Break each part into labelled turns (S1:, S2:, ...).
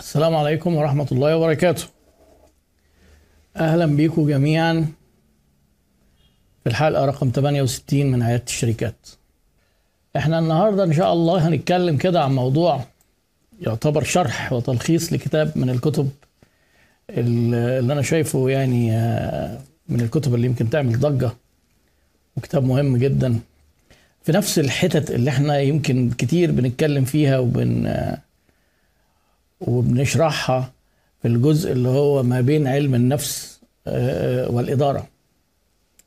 S1: السلام عليكم ورحمة الله وبركاته. أهلا بيكم جميعا. في الحلقة رقم 68 من عيادة الشركات. إحنا النهاردة إن شاء الله هنتكلم كده عن موضوع يعتبر شرح وتلخيص لكتاب من الكتب اللي أنا شايفه يعني آه، من الكتب اللي يمكن تعمل ضجة. وكتاب مهم جدا. في نفس الحتت اللي إحنا يمكن كتير بنتكلم فيها وبن آه، وبنشرحها في الجزء اللي هو ما بين علم النفس آه، آه، والإدارة.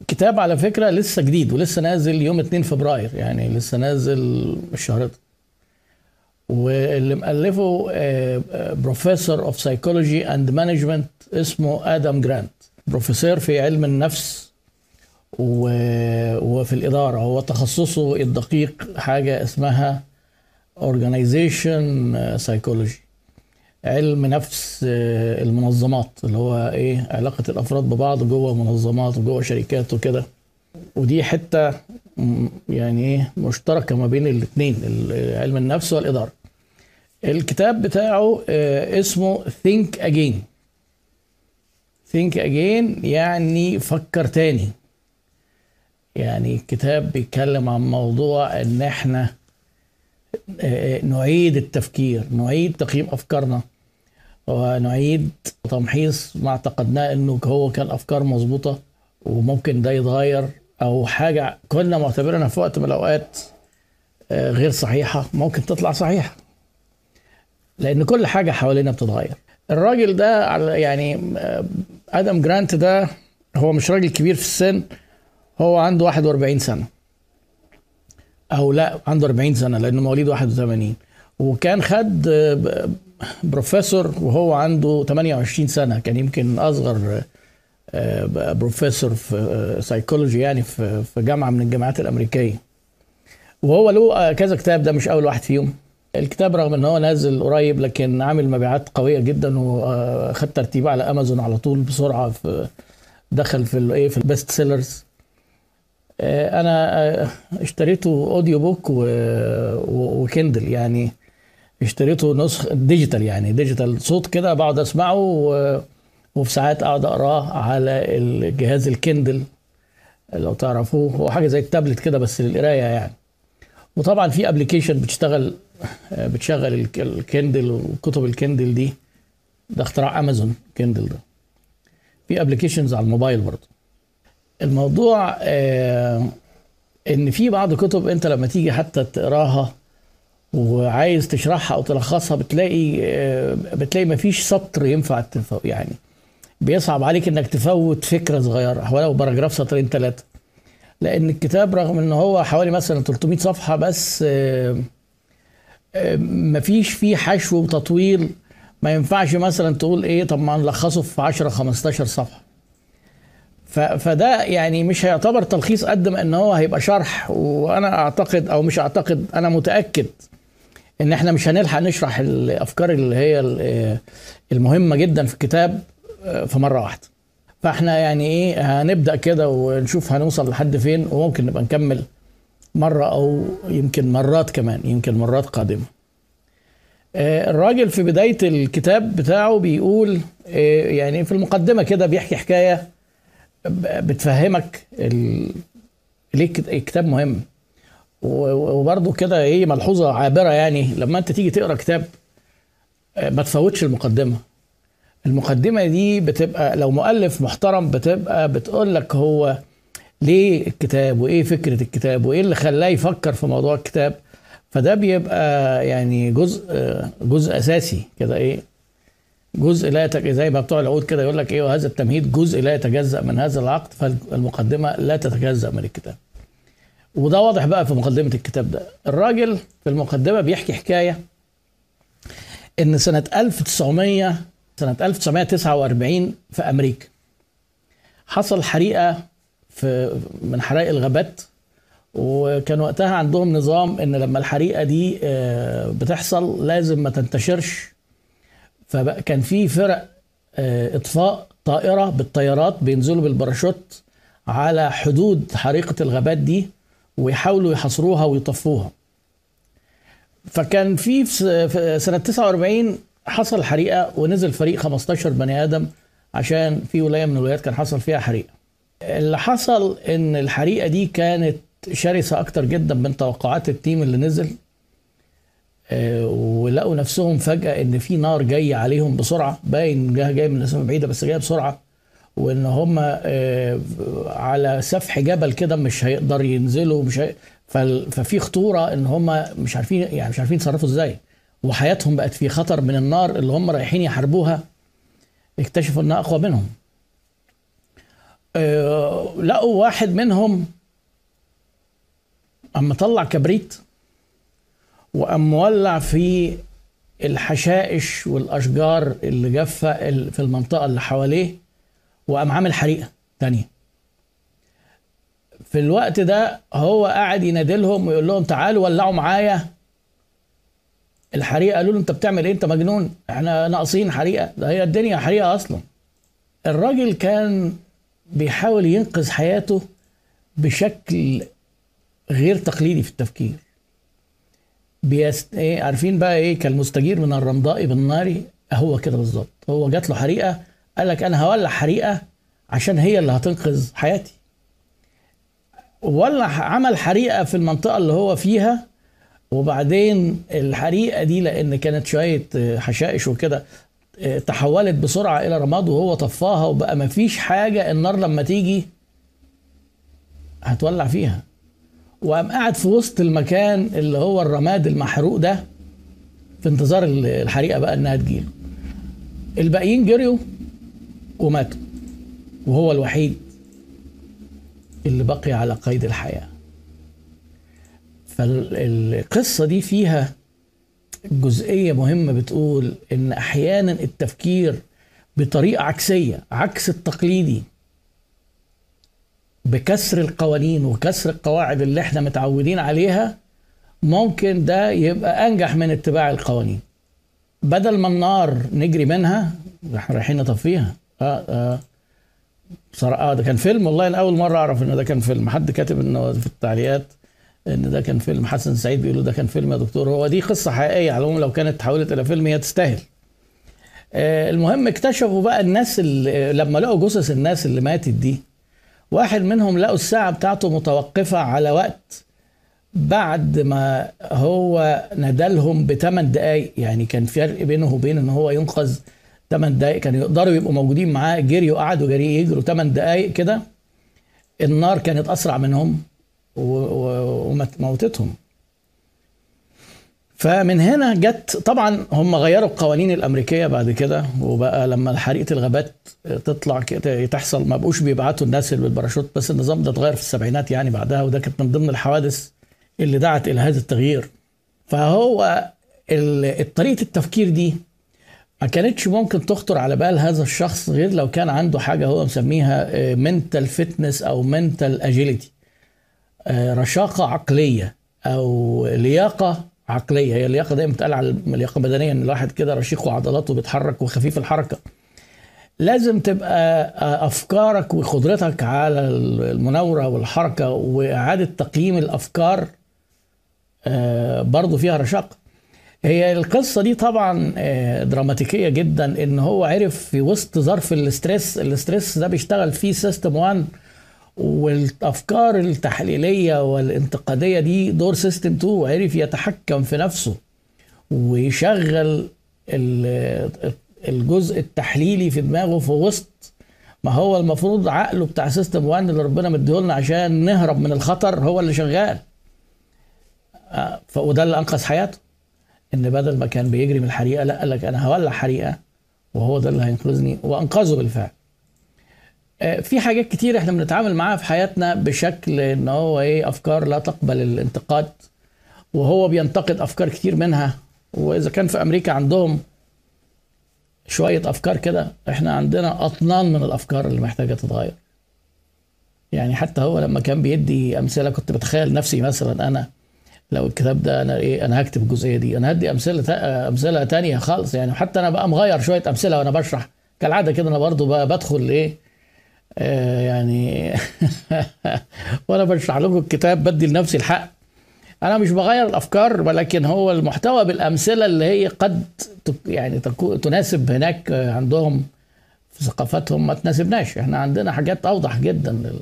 S1: كتاب على فكرة لسه جديد ولسه نازل يوم 2 فبراير يعني لسه نازل الشهر ده. واللي مؤلفه professor of psychology and management اسمه آدم جرانت. بروفيسور في علم النفس وفي الإدارة. هو تخصصه الدقيق حاجة اسمها organization psychology. علم نفس آه، المنظمات اللي هو إيه علاقة الأفراد ببعض جوه منظمات وجوه شركات وكده. ودي حتة م- يعني إيه مشتركة ما بين الاثنين علم النفس والإدارة. الكتاب بتاعه آه، اسمه Think Again. Think Again يعني فكر تاني. يعني الكتاب بيتكلم عن موضوع إن إحنا آه، نعيد التفكير نعيد تقييم أفكارنا. ونعيد تمحيص ما اعتقدناه انه هو كان افكار مظبوطة وممكن ده يتغير أو حاجة كنا معتبرينها في وقت من الاوقات آه، غير صحيحة ممكن تطلع صحيحة. لأن كل حاجة حوالينا بتتغير. الراجل ده يعني آه، آدم جرانت ده هو مش راجل كبير في السن هو عنده 41 سنة. أو لا عنده 40 سنة لأنه مواليد 81 وكان خد آه، بروفيسور وهو عنده 28 سنة. كان يمكن أصغر آه، بروفيسور في سايكولوجي يعني في جامعة من الجامعات الأمريكية. وهو له آه، كذا كتاب ده مش أول واحد فيهم. الكتاب رغم إن هو نازل قريب لكن عامل مبيعات قوية جدا وخد ترتيبه على أمازون على طول بسرعة في دخل في الايه في ال best sellers آه، أنا آه، اشتريته audio book و Kindle يعني. اشتريته نسخ digital يعني digital صوت كده بقعد أسمعه و- وفي ساعات أقعد اقراه على الجهاز ال Kindle لو تعرفوه هو حاجة زي التابلت كده بس للقراية يعني. وطبعا في application بتشتغل آه، بتشغل ال K- ال Kindle وكتب ال Kindle دي. ده اختراع أمازون Kindle ده. في applications على الموبايل برضه. الموضوع آه، إن في بعض كتب أنت لما تيجي حتى تقراها وعايز تشرحها أو تلخصها بتلاقي آه، بتلاقي مفيش سطر ينفع. يعني بيصعب عليك إنك تفوت فكرة صغيرة ولو paragraph سطرين ثلاثة لأن الكتاب رغم إن هو حوالي مثلا 300 صفحة بس آه، آه، مفيش فيه حشو وتطويل. ما ينفعش مثلا تقول إيه طب ما نلخصه في 10 15 صفحة. فده يعني مش هيعتبر تلخيص قد ما إن هو هيبقى شرح. وأنا أعتقد أو مش أعتقد أنا متأكد إن إحنا مش هنلحق نشرح الأفكار اللي هي ال- المهمة جدا في الكتاب آه، في مرة واحدة فإحنا يعني إيه هنبدأ كده ونشوف هنوصل لحد فين وممكن نبقى نكمل مرة أو يمكن مرات كمان يمكن مرات قادمة آه، الراجل في بداية الكتاب بتاعه بيقول آه، يعني في المقدمة كده بيحكي حكاية بتفهمك. ليه الكت- الكتاب مهم و- وبرضه كده إيه ملحوظة عابرة يعني لما انت تيجي تقرأ كتاب آه، ما تفوتش المقدمة. المقدمة دي بتبقى لو مؤلف محترم بتبقى بتقول لك هو ليه الكتاب وإيه فكرة الكتاب وإيه اللي خلاه يفكر في موضوع الكتاب. فده بيبقى يعني جزء آه، جزء أساسي كده إيه. جزء لا يتج... زي ما بتوع العقود كده يقول لك إيه وهذا التمهيد جزء لا يتجزأ من هذا العقد فالمقدمة لا تتجزأ من الكتاب. وده واضح بقى في مقدمة الكتاب ده. الراجل في المقدمة بيحكي حكاية إن سنة 1900 سنة 1949 في أمريكا حصل حريقة في من حرائق الغابات وكان وقتها عندهم نظام إن لما الحريقة دي آه، بتحصل لازم ما تنتشرش. فكان في فرق آه، إطفاء طائرة بالطيارات بينزلوا بالباراشوت على حدود حريقة الغابات دي. ويحاولوا يحاصروها ويطفوها. فكان في في س- في سنة 49 حصل حريقة ونزل فريق 15 بني آدم عشان في ولاية من الولايات كان حصل فيها حريقة. اللي حصل إن الحريقة دي كانت شرسة أكتر جدا من توقعات التيم اللي نزل آه، ولقوا نفسهم فجأة إن في نار جاية عليهم بسرعة باين جاي من مسافه بعيده بس جاية بسرعة وإن هم آه، على سفح جبل كده مش هيقدر ينزلوا مش هي... ففي خطورة إن هم مش عارفين يعني مش عارفين يتصرفوا إزاي. وحياتهم بقت في خطر من النار اللي هم رايحين يحاربوها. اكتشفوا إنها أقوى منهم. أه لقوا واحد منهم اما طلع كبريت وقام مولع في الحشائش والأشجار اللي جافة في المنطقة اللي حواليه. وقام عامل حريقة تانية. في الوقت ده هو قاعد ينادلهم ويقول لهم تعالوا ولعوا معايا. الحريقة قالوا له انت بتعمل إيه؟ انت مجنون. إحنا ناقصين حريقة. ده هي الدنيا حريقة أصلا. الراجل كان بيحاول ينقذ حياته بشكل غير تقليدي في التفكير. بيست... إيه عارفين بقى إيه؟ كالمستجير من الرمضاء بالنار. هو كده بالظبط. هو جات له حريقة قال لك أنا هولع حريقة عشان هي اللي هتنقذ حياتي. ولع عمل حريقة في المنطقة اللي هو فيها وبعدين الحريقة دي لأن كانت شوية حشائش وكده تحولت بسرعة إلى رماد وهو طفاها وبقى ما فيش حاجة النار لما تيجي هتولع فيها. وقام قاعد في وسط المكان اللي هو الرماد المحروق ده في انتظار الحريقة بقى إنها تجيله. الباقيين جريوا وماتوا وهو الوحيد اللي بقي على قيد الحياة. فالقصة دي فيها جزئية مهمة بتقول إن أحيانا التفكير بطريقة عكسية عكس التقليدي بكسر القوانين وكسر القواعد اللي إحنا متعودين عليها ممكن ده يبقى أنجح من اتباع القوانين. بدل ما النار نجري منها إحنا رايحين نطفيها. آه آه. آه ده كان فيلم والله أنا أول مرة أعرف إن ده كان فيلم. حد كاتب إنه في التعليقات إن ده كان فيلم. حسن سعيد بيقولوا ده كان فيلم يا دكتور. هو دي قصة حقيقية على العموم لو كانت تحولت إلى فيلم هي تستاهل. آه المهم اكتشفوا بقى الناس اللي لما لقوا جثث الناس اللي ماتت دي واحد منهم لقوا الساعة بتاعته متوقفة على وقت بعد ما هو ندلهم بثمان دقايق. يعني كان فرق بينه وبين إن هو ينقذ ثمان دقايق كانوا يقدروا يبقوا موجودين معاه. جريوا قعدوا جري يجروا ثمان دقايق كده. النار كانت أسرع منهم وموتتهم فمن هنا جت طبعا هم غيروا القوانين الأمريكية بعد كده وبقى لما حريقه الغابات تطلع تحصل ما بقوش بيبعتوا الناس اللي بالباراشوت بس النظام ده اتغير في السبعينات يعني بعدها وده كانت من ضمن الحوادث اللي دعت إلى هذا التغيير. فهو طريقة التفكير دي ما كانتش ممكن تخطر على بال هذا الشخص غير لو كان عنده حاجة هو مسميها mental fitness أو mental agility رشاقة عقلية أو لياقة عقلية. هي اللياقة دايما بتقال على اللياقه البدنيه إن الواحد كده رشيق وعضلاته بيتحرك وخفيف الحركة. لازم تبقى أفكارك وقدرتك على المناورة والحركة وإعادة تقييم الأفكار برضه فيها رشاقة. هي القصة دي طبعا دراماتيكية جدا إن هو عرف في وسط ظرف ال stress ال stress ده بيشتغل فيه system 1 والأفكار التحليلية والانتقادية دي دور system 2 وعرف يتحكم في نفسه ويشغل الجزء التحليلي في دماغه في وسط ما هو المفروض عقله بتاع system 1 اللي ربنا مديهولنا عشان نهرب من الخطر هو اللي شغال. وده اللي أنقذ حياته. إن بدل ما كان بيجري من الحريقة لا قال لك أنا هولع حريقة وهو ده اللي هينقذني وأنقذه بالفعل. في حاجات كتير إحنا بنتعامل معاها في حياتنا بشكل إن هو إيه أفكار لا تقبل الانتقاد وهو بينتقد أفكار كتير منها. وإذا كان في أمريكا عندهم شوية أفكار كده إحنا عندنا أطنان من الأفكار اللي محتاجة تتغير. يعني حتى هو لما كان بيدي أمثلة كنت بتخيل نفسي مثلا أنا لو الكتاب ده أنا إيه أنا هكتب الجزئية دي. أنا هدي أمثلة أمثلة تانية خالص يعني. حتى أنا بقى مغير شوية أمثلة وأنا بشرح. كالعادة كده أنا برضو بقى بدخل إيه آه يعني وأنا بشرح لكم الكتاب بدي لنفسي الحق. أنا مش بغير الأفكار ولكن هو المحتوى بالأمثلة اللي هي قد يعني تناسب هناك عندهم في ثقافتهم ما تناسبناش. إحنا عندنا حاجات أوضح جدا لل...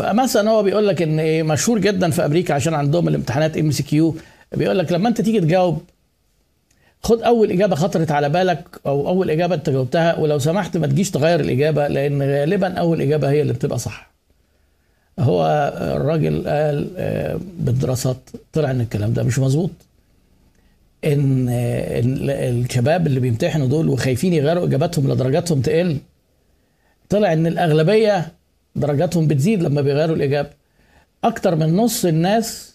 S1: فمثلا هو بيقول لك إن مشهور جدا في أمريكا عشان عندهم الامتحانات MCQ بيقول لك لما أنت تيجي تجاوب خد أول إجابة خطرت على بالك أو أول إجابة أنت جاوبتها ولو سمحت ما تجيش تغير الإجابة لأن غالبا أول إجابة هي اللي بتبقى صح. هو الراجل قال آه، بالدراسات طلع إن الكلام ده مش مظبوط. إن الشباب اللي بيمتحنوا دول وخايفين يغيروا إجاباتهم لدرجاتهم تقل طلع إن الأغلبية درجاتهم بتزيد لما بيغيروا الإجابة. أكتر من نص الناس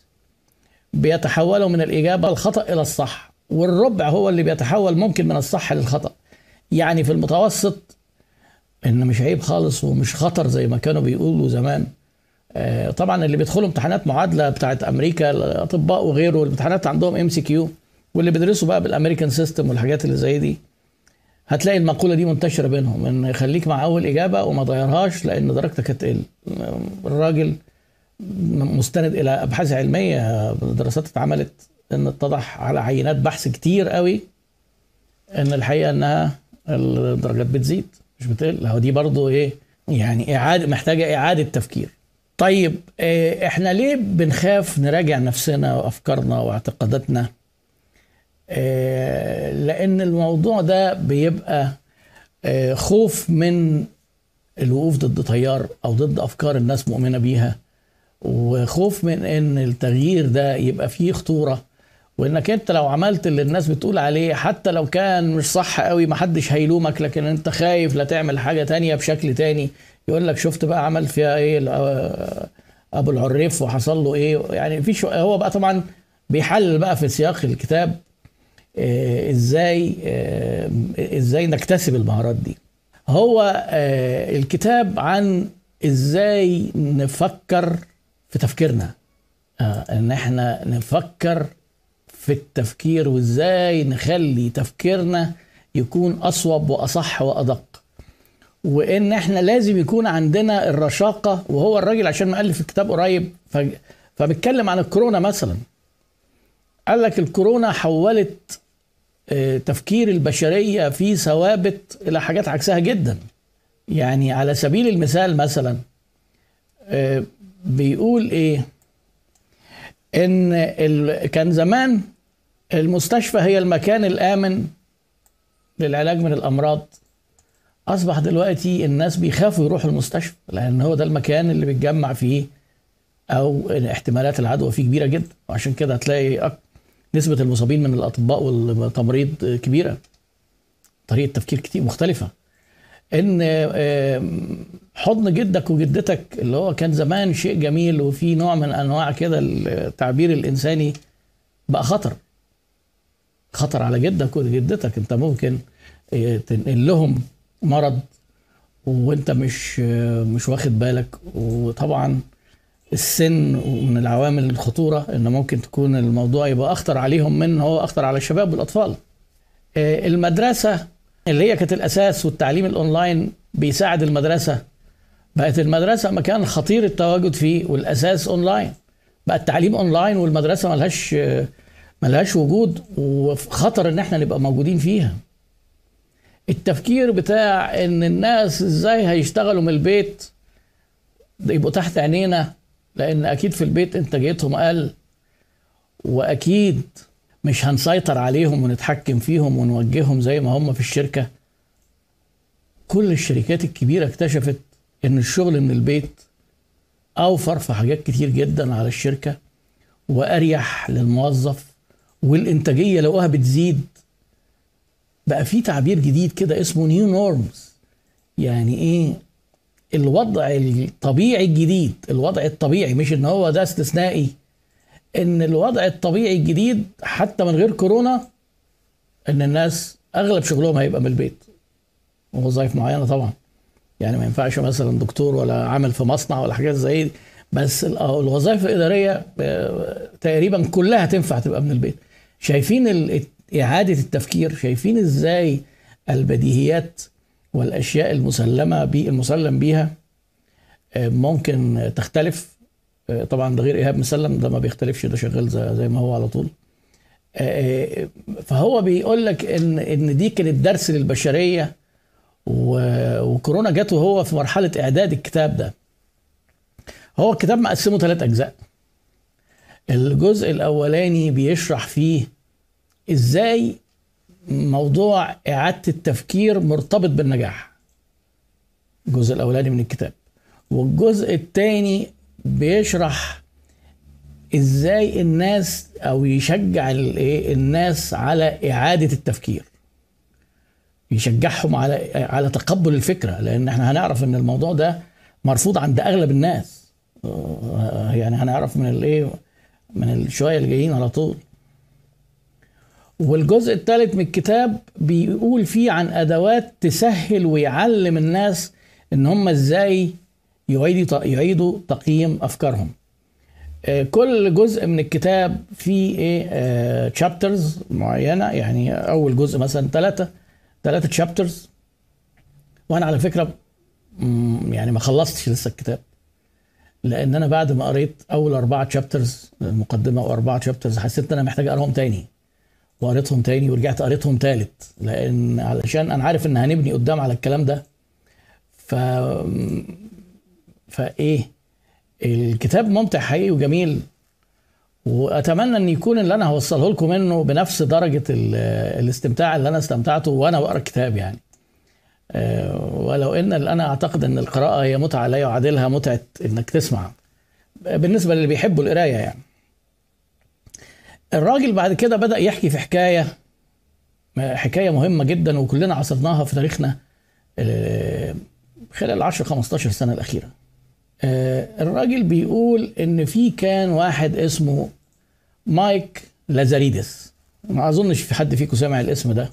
S1: بيتحولوا من الإجابة الخطأ إلى الصح والربع هو اللي بيتحول ممكن من الصح للخطأ. يعني في المتوسط إن مش عيب خالص ومش خطر زي ما كانوا بيقولوا زمان. آه، طبعا اللي بيدخلوا امتحانات معادلة بتاعت أمريكا الأطباء وغيره الامتحانات عندهم MCQ واللي بيدرسوا بقى بالأمريكان سيستم والحاجات اللي زي دي. هتلاقي المقولة دي منتشرة بينهم إن خليك مع أول إجابة وما تغيرهاش لأن درجتك هتقل الراجل مستند إلى أبحاث علمية دراسات اتعملت إن اتضح على عينات بحث كتير قوي إن الحقيقة إنها الدرجات بتزيد مش بتقل. هو دي برضو إيه؟ يعني إعادة محتاجة إعادة تفكير. طيب إيه، إحنا ليه بنخاف نراجع نفسنا وأفكارنا واعتقاداتنا؟ إيه، لأن الموضوع ده بيبقى إيه، خوف من الوقوف ضد تيار أو ضد أفكار الناس مؤمنة بيها وخوف من إن التغيير ده يبقى فيه خطورة. وإنك أنت لو عملت اللي الناس بتقول عليه حتى لو كان مش صح قوي محدش هيلومك لكن أنت خايف لا تعمل حاجة تانية بشكل تاني. يقول لك شفت بقى عمل فيها إيه؟ أبو العريف وحصل له إيه؟ يعني في هو بقى طبعا بيحلل بقى في سياق الكتاب آه، إزاي آه، إزاي نكتسب المهارات دي. هو آه، الكتاب عن إزاي نفكر في تفكيرنا. إن إحنا نفكر في التفكير وإزاي نخلي تفكيرنا يكون أصوب وأصح وأدق. وإن إحنا لازم يكون عندنا الرشاقة وهو الراجل عشان مؤلف الكتاب قريب فبيتكلم عن الكورونا مثلا. قال لك الكورونا حولت آه، تفكير البشرية في ثوابت إلى حاجات عكسها جدا. يعني على سبيل المثال مثلا آه، بيقول إيه؟ إن كان زمان المستشفى هي المكان الآمن للعلاج من الأمراض. أصبح دلوقتي الناس بيخافوا يروحوا المستشفى لأن هو ده المكان اللي بيتجمع فيه أو احتمالات العدوى فيه كبيرة جدا. وعشان كده هتلاقي نسبة المصابين من الأطباء والتمريض كبيرة. طريقة تفكير كتير مختلفة. إن حضن جدك وجدتك اللي هو كان زمان شيء جميل وفي نوع من أنواع كده التعبير الإنساني بقى خطر. خطر على جدك وجدتك. أنت ممكن آه، تنقل لهم مرض وأنت مش آه، مش واخد بالك. وطبعا السن من العوامل الخطورة ان ممكن تكون الموضوع يبقى أخطر عليهم من هو أخطر على الشباب والأطفال. آه، المدرسة اللي هي كانت الأساس والتعليم الأونلاين بيساعد المدرسة. بقت المدرسة مكان خطير التواجد فيه والأساس أونلاين. بقى التعليم أونلاين والمدرسة ملهاش ملهاش وجود وخطر إن إحنا نبقى موجودين فيها. التفكير بتاع إن الناس إزاي هيشتغلوا من البيت يبقوا تحت عينينا لأن أكيد في البيت انتاجيتهم أقل وأكيد مش هنسيطر عليهم ونتحكم فيهم ونوجههم زي ما هم في الشركة. كل الشركات الكبيرة اكتشفت إن الشغل من البيت أوفر في حاجات كتير جدا على الشركة وأريح للموظف والإنتاجية لقوها بتزيد. بقى في تعبير جديد كده اسمه نيو نورمز يعني إيه؟ الوضع الطبيعي الجديد الوضع الطبيعي مش إن هو ده استثنائي إن الوضع الطبيعي الجديد حتى من غير كورونا إن الناس أغلب شغلهم هيبقى من البيت. وظائف معينة طبعا. يعني ما ينفعش مثلا دكتور ولا عامل في مصنع ولا حاجات زي دي بس الوظائف الإدارية آه، تقريبا كلها تنفع تبقى من البيت. شايفين إعادة التفكير شايفين إزاي البديهيات والأشياء المسلمة بي المسلم بيها آه، ممكن تختلف. آه، طبعا ده غير إيهاب مسلم ده ما بيختلفش ده شغال زي, ما هو على طول. آه، فهو بيقول لك إن إن دي كانت درس للبشرية وكورونا جت وهو في مرحلة إعداد الكتاب ده. هو الكتاب مقسمه ثلاث أجزاء. الجزء الأولاني بيشرح فيه إزاي موضوع إعادة التفكير مرتبط بالنجاح. الجزء الأولاني من الكتاب. والجزء الثاني بيشرح إزاي الناس أو يشجع الناس على إعادة التفكير. يشجعهم على على تقبل الفكرة لأن إحنا هنعرف إن الموضوع ده مرفوض عند أغلب الناس. يعني هنعرف من الإيه؟ من الشوية اللي جايين على طول. والجزء الثالث من الكتاب بيقول فيه عن أدوات تسهل ويعلم الناس إن هم إزاي يعيدوا يعيدوا تقييم أفكارهم. آه، كل جزء من الكتاب فيه إيه؟ تشابترز معينة يعني أول جزء مثلا ثلاثة ثلاثة تشابترز وأنا على فكرة يعني ما خلصتش لسه الكتاب. لأن أنا بعد ما قريت أول أربعة تشابترز المقدمة وأربعة تشابترز حسيت إن أنا محتاج أقراهم تاني. وقريتهم تاني ورجعت قريتهم تالت لأن علشان أنا عارف إن هنبني قدام على الكلام ده ف فايه الكتاب ممتع حقيقي وجميل وأتمنى إن يكون اللي أنا هوصله لكم منه بنفس درجة ال- الاستمتاع اللي أنا استمتعته وأنا بقرأ الكتاب يعني. آه، ولو إن اللي أنا أعتقد إن القراءة هي متعة لا يعادلها متعة إنك تسمع. بالنسبة للي بيحبوا القراية يعني. الراجل بعد كده بدأ يحكي في حكاية حكاية مهمة جدا وكلنا عصرناها في تاريخنا آه، خلال 10 15 سنة الأخيرة. آه، الراجل بيقول إن في كان واحد اسمه مايك لازاريدس. ما أظنش في حد فيكم سمع الاسم ده.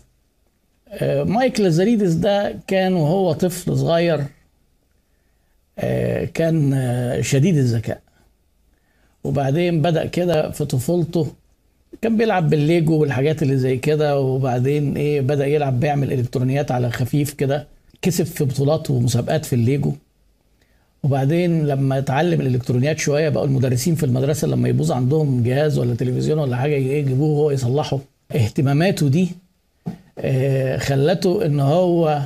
S1: آه، مايك لازاريدس ده كان وهو طفل صغير كان شديد الذكاء. وبعدين بدأ كده في طفولته كان بيلعب بالليجو والحاجات اللي زي كده وبعدين إيه بدأ يلعب بيعمل إلكترونيات على خفيف كده كسب في بطولات ومسابقات في الليجو. وبعدين لما اتعلم الإلكترونيات شوية بقوا المدرسين في المدرسة لما يبوظ عندهم جهاز ولا تلفزيون ولا حاجة يجيبوه وهو يصلحه. اهتماماته دي آه، خلته إن هو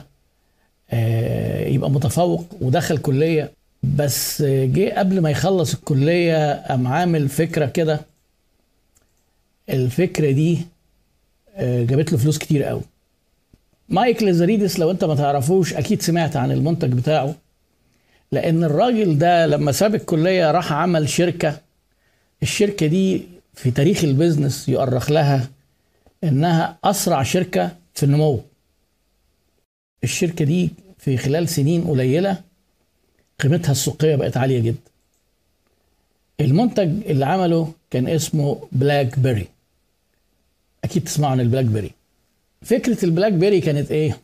S1: آه، يبقى متفوق ودخل كلية. بس آه، جه قبل ما يخلص الكلية قام عامل فكرة كده الفكرة دي آه، جابت له فلوس كتير قوي. مايك لازاريدس لو انت ما تعرفوش أكيد سمعت عن المنتج بتاعه. لأن الراجل ده لما ساب الكلية راح عمل شركة. الشركة دي في تاريخ ال business يؤرخ لها إنها أسرع شركة في النمو. الشركة دي في خلال سنين قليلة قيمتها السوقية بقت عالية جدا. المنتج اللي عمله كان اسمه بلاك بيري. أكيد تسمعوا عن البلاك بيري فكرة البلاك بيري كانت إيه؟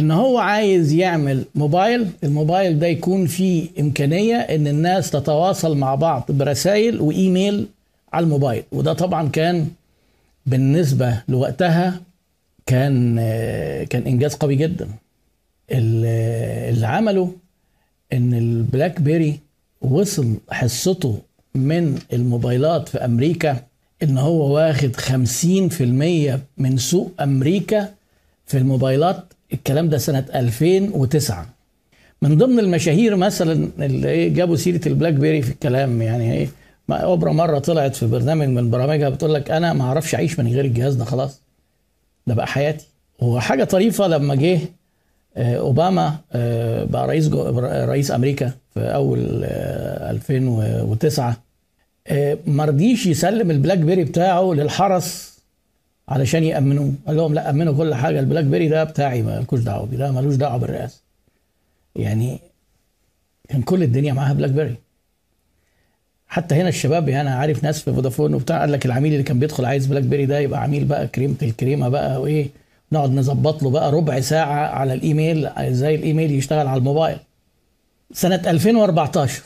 S1: إن هو عايز يعمل موبايل الموبايل ده يكون فيه إمكانية إن الناس تتواصل مع بعض برسائل وإيميل على الموبايل. وده طبعا كان بالنسبة لوقتها كان كان إنجاز قوي جدا. ال- اللي عمله إن البلاك بيري وصل حصته من الموبايلات في أمريكا إن هو واخد 50% من سوق أمريكا في الموبايلات. الكلام ده سنة 2009 من ضمن المشاهير مثلا اللي إيه جابوا سيرة البلاك بيري في الكلام. يعني إيه أوبرا مرة طلعت في برنامج من برامجها بتقول لك أنا ما أعرفش أعيش من غير الجهاز ده خلاص. ده بقى حياتي. وحاجة طريفة لما جه آه، أوباما آه، بقى رئيس رئيس أمريكا في أول آه، 2009 آه، ما رضيش يسلم البلاك بيري بتاعه للحرس علشان يأمنوه. قال لهم لا أمنوا كل حاجة. البلاك بيري ده بتاعي مالكوش دعوة بيه. ده ملوش دعوة بالرئاسة. يعني كان كل الدنيا معاها بلاك بيري حتى هنا الشباب يعني أنا عارف ناس في فودافون وبتاع قال لك العميل اللي كان بيدخل عايز بلاك بيري ده يبقى عميل بقى كريمة الكريمة بقى وإيه. نقعد نظبط له بقى ربع ساعة على الإيميل زي الإيميل يشتغل على الموبايل. سنة 2014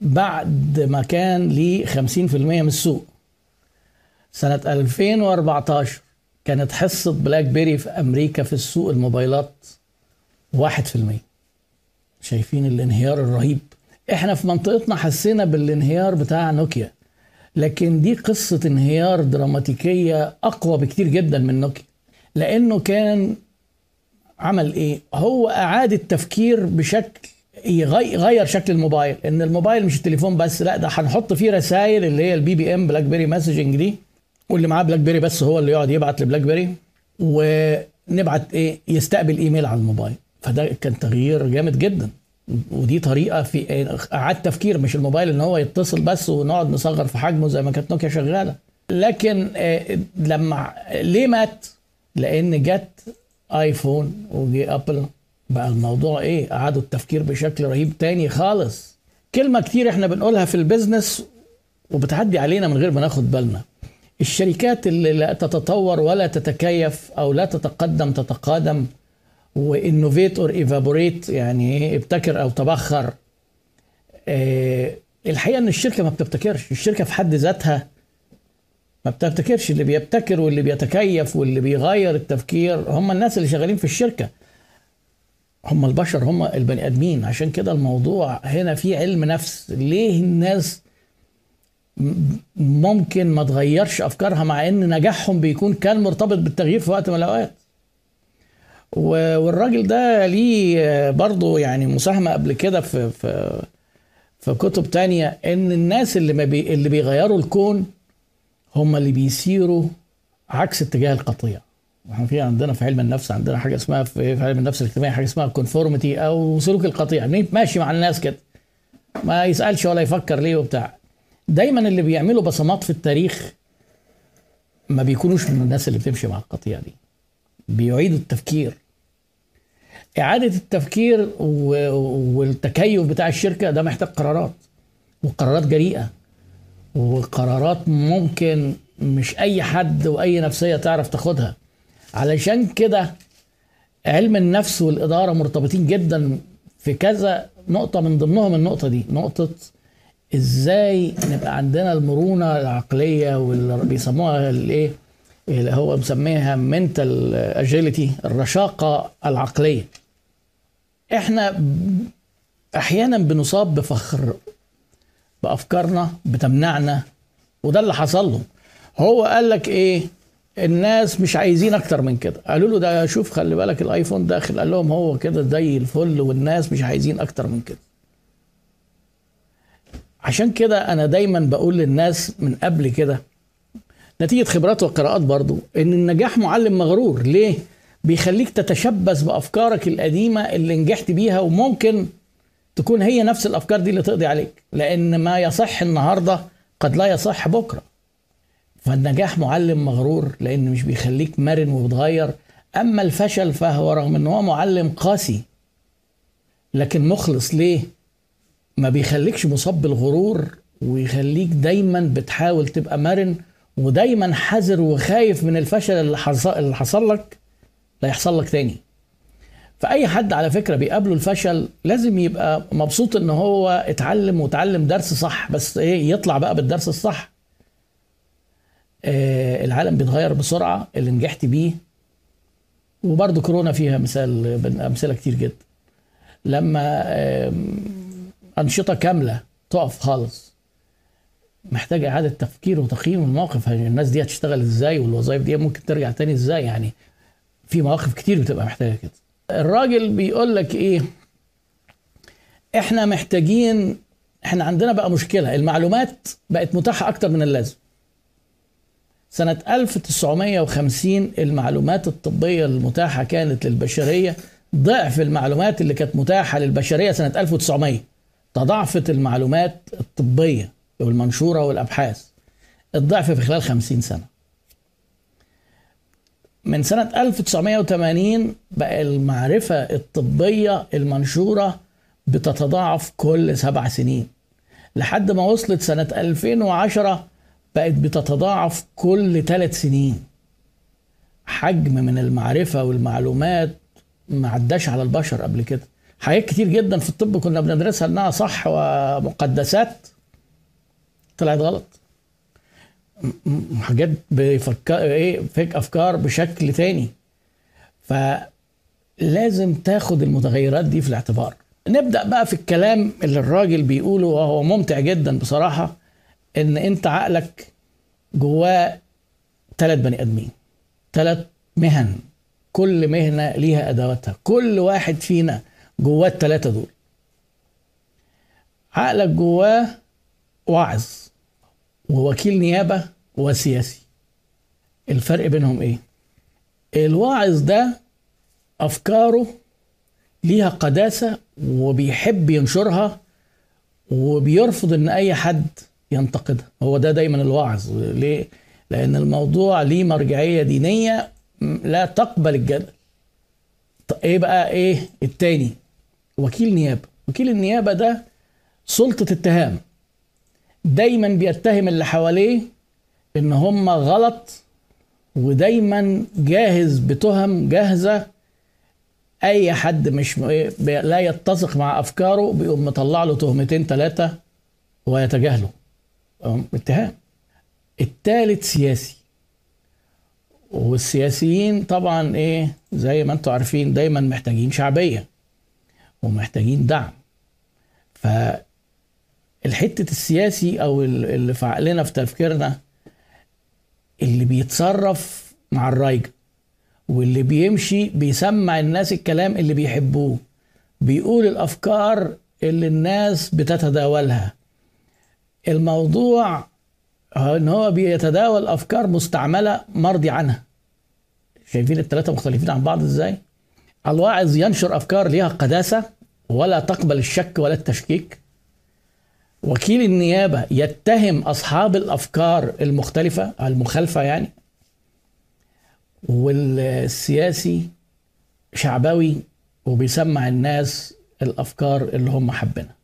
S1: بعد ما كان ليه 50% من السوق. سنة 2014 كانت حصة بلاك بيري في أمريكا في السوق الموبايلات واحد في المية. شايفين الانهيار الرهيب. إحنا في منطقتنا حسينا بالانهيار بتاع نوكيا لكن دي قصة انهيار دراماتيكية أقوى بكتير جدا من نوكيا. لأنه كان عمل إيه؟ هو أعاد التفكير بشكل يغير شكل الموبايل. إن الموبايل مش التليفون بس لا ده هنحط فيه رسائل اللي هي ال BBM بلاك بيري messaging دي واللي معاه بلاك بيري بس هو اللي يقعد يبعت لبلاك بيري ونبعت إيه يستقبل إيميل على الموبايل. فده كان تغيير جامد جدا. ودي طريقة في اعاده تفكير مش الموبايل إن هو يتصل بس ونقعد نصغر في حجمه زي ما كانت نوكيا شغالة. لكن آه، لما ليه مات؟ لأن جت آيفون وجي أبل بقى الموضوع إيه؟ اعادوا التفكير بشكل رهيب تاني خالص. كلمة كتير إحنا بنقولها في ال business وبتعدي علينا من غير ما ناخد بالنا. الشركات اللي لا تتطور ولا تتكيف أو لا تتقدم تتقادم و innovate or evaporate يعني إيه؟ ابتكر أو تبخر. آه الحقيقة إن الشركة ما بتبتكرش. الشركة في حد ذاتها ما بتبتكرش. اللي بيبتكر واللي بيتكيف واللي بيغير التفكير هم الناس اللي شغالين في الشركة. هم البشر هم البني آدمين. عشان كده الموضوع هنا في علم نفس. ليه الناس ممكن ما تغيرش أفكارها مع إن نجاحهم بيكون كان مرتبط بالتغيير في وقت من الأوقات؟ والراجل ده ليه برضه يعني مساهمة قبل كده في في في كتب تانية إن الناس اللي ما بي اللي بيغيروا الكون هم اللي بيسيروا عكس اتجاه القطيع. إحنا في عندنا في علم النفس عندنا حاجة اسمها في علم النفس الاجتماعي حاجة اسمها conformity أو سلوك القطيع. ماشي مع الناس كده. ما يسألش ولا يفكر ليه وبتاع. دايما اللي بيعملوا بصمات في التاريخ ما بيكونوش من الناس اللي بتمشي مع القطيع دي. بيعيدوا التفكير. إعادة التفكير والتكيف بتاع الشركة ده محتاج قرارات وقرارات جريئة وقرارات ممكن مش أي حد وأي نفسية تعرف تاخدها. علشان كده علم النفس والإدارة مرتبطين جدا في كذا نقطة من ضمنهم النقطة دي. نقطة إزاي نبقى عندنا المرونة العقلية واللي بيسموها الإيه؟ اللي هو مسميها منتال اجيليتي الرشاقة العقلية. إحنا أحيانا بنصاب بفخر بأفكارنا بتمنعنا وده اللي حصل له. هو قال لك إيه؟ الناس مش عايزين أكتر من كده. قالوا له ده شوف خلي بالك الآيفون داخل. قال لهم هو كده زي الفل والناس مش عايزين أكتر من كده. عشان كده أنا دايما بقول للناس من قبل كده نتيجة خبرات وقراءات برضو إن النجاح معلم مغرور. ليه؟ بيخليك تتشبث بأفكارك القديمة اللي نجحت بيها وممكن تكون هي نفس الأفكار دي اللي تقضي عليك. لأن ما يصح النهاردة قد لا يصح بكرة. فالنجاح معلم مغرور لأن مش بيخليك مرن وبتغير. أما الفشل فهو رغم إن هو معلم قاسي لكن مخلص ليه؟ ما بيخليكش مصاب بالغرور ويخليك دايما بتحاول تبقى مرن ودايما حذر وخايف من الفشل اللي حصل, اللي حصل لك لا يحصل لك تاني. فأي حد على فكرة بيقابله الفشل لازم يبقى مبسوط إن هو اتعلم وتعلم درس صح بس إيه يطلع بقى بالدرس الصح. العالم بيتغير بسرعة اللي نجحت بيه وبرضه كورونا فيها مثال أمثلة كتير جدا. لما آه أنشطة كاملة تقف خالص محتاج إعادة تفكير وتقييم الموقف الناس دي هتشتغل إزاي والوظائف دي ممكن ترجع تاني إزاي؟ يعني في مواقف كتير بتبقى محتاجة كده. الراجل بيقول لك إيه؟ إحنا محتاجين إحنا عندنا بقى مشكلة المعلومات بقت متاحة أكتر من اللازم. سنة 1950 المعلومات الطبية المتاحة كانت للبشرية ضعف المعلومات اللي كانت متاحة للبشرية سنة 1900 تضاعفت المعلومات الطبية والمنشورة والأبحاث. الضعف في خلال 50 سنة. من سنة 1980 بقى المعرفة الطبية المنشورة بتتضاعف كل سبع سنين لحد ما وصلت سنة 2010 بقت بتتضاعف كل ثلاث سنين. حجم من المعرفة والمعلومات ما عداش على البشر قبل كده. حاجات كتير جدا في الطب كنا بندرسها إنها صح ومقدسات. طلعت غلط. حاجات بيفكر إيه فيك أفكار بشكل تاني. فلازم تاخد المتغيرات دي في الاعتبار. نبدأ بقى في الكلام اللي الراجل بيقوله وهو ممتع جدا بصراحة. إن أنت عقلك جواه ثلاث بني آدمين. ثلاث مهن. كل مهنة ليها أدواتها. كل واحد فينا جواه الثلاثه دول. عقلك جواه واعظ. ووكيل نيابة وسياسي. الفرق بينهم إيه؟ الواعظ ده أفكاره ليها قداسة وبيحب ينشرها وبيرفض إن أي حد ينتقدها هو ده دايما الواعظ ليه؟ لأن الموضوع ليه مرجعية دينية لا تقبل الجدل إيه بقى؟ إيه؟ التاني وكيل نيابه وكيل النيابة ده سلطة اتهام. دايما بيتهم اللي حواليه إن هم غلط ودايما جاهز بتهم جاهزة. أي حد مش لا يتسق مع أفكاره بيقوم مطلع له تهمتين ثلاثة ويتجاهله. اتهام الثالث سياسي. والسياسيين طبعا إيه زي ما أنتم عارفين دايما محتاجين شعبية ومحتاجين دعم. فالحته السياسي أو اللي في عقلنا في تفكيرنا اللي بيتصرف مع الرايجة واللي بيمشي بيسمع الناس الكلام اللي بيحبوه بيقول الأفكار اللي الناس بتتداولها. الموضوع ان هو بيتداول افكار مستعملة مرضي عنها. شايفين الثلاثه مختلفين عن بعض إزاي؟ الواعظ ينشر افكار ليها قداسة ولا تقبل الشك ولا التشكيك. وكيل النيابة يتهم أصحاب الأفكار المختلفة المخالفة يعني والسياسي شعبوي وبيسمع الناس الأفكار اللي هم حابينها.